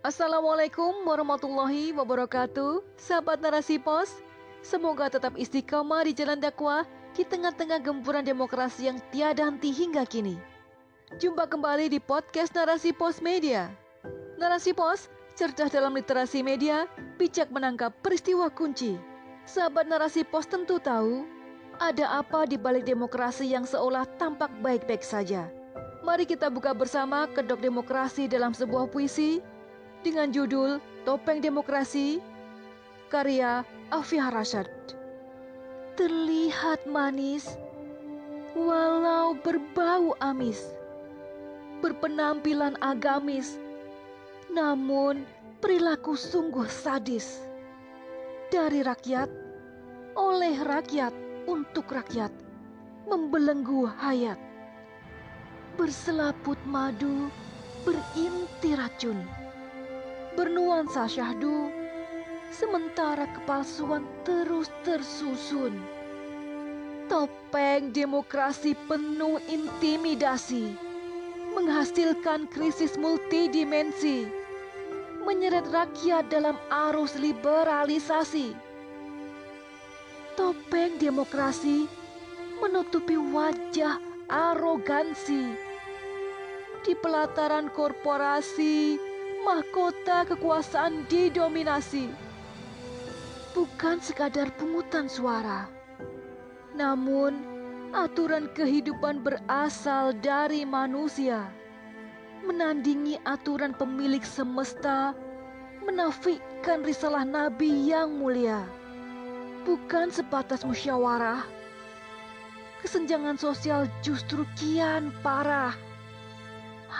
Assalamualaikum warahmatullahi wabarakatuh Sahabat Narasi Pos. Semoga tetap istiqomah di jalan dakwah Di tengah-tengah gempuran demokrasi yang tiada henti hingga kini. Jumpa kembali di podcast Narasi Pos Media. Narasi Pos, cerdas dalam literasi media Bijak menangkap peristiwa kunci. Sahabat Narasi Pos tentu tahu Ada apa di balik demokrasi yang seolah tampak baik-baik saja. Mari kita buka bersama kedok demokrasi dalam sebuah puisi dengan judul Topeng Demokrasi karya Afia Rashad. Terlihat manis walau berbau amis, berpenampilan agamis, namun perilaku sungguh sadis. Dari rakyat, oleh rakyat, untuk rakyat, membelenggu hayat. Berselaput madu, berinti racun bernuansa syahdu, sementara kepalsuan terus tersusun. Topeng demokrasi penuh intimidasi, menghasilkan krisis multidimensi, menyeret rakyat dalam arus liberalisasi. Topeng demokrasi menutupi wajah arogansi di pelataran korporasi mahkota kekuasaan didominasi. Bukan sekadar pungutan suara, namun aturan kehidupan berasal dari manusia. Menandingi aturan pemilik semesta, menafikan risalah Nabi yang mulia. Bukan sebatas musyawarah, kesenjangan sosial justru kian parah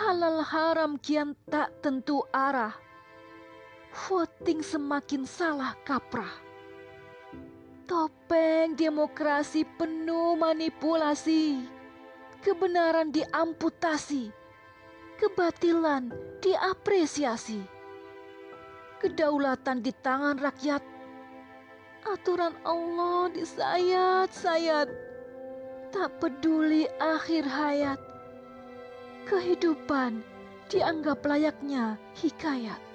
halal haram kian tak tentu arah. Voting semakin salah kaprah. Topeng demokrasi penuh manipulasi. Kebenaran diamputasi. Kebatilan diapresiasi. Kedaulatan di tangan rakyat. Aturan Allah disayat-sayat. Tak peduli akhir hayat kehidupan dianggap layaknya hikayat.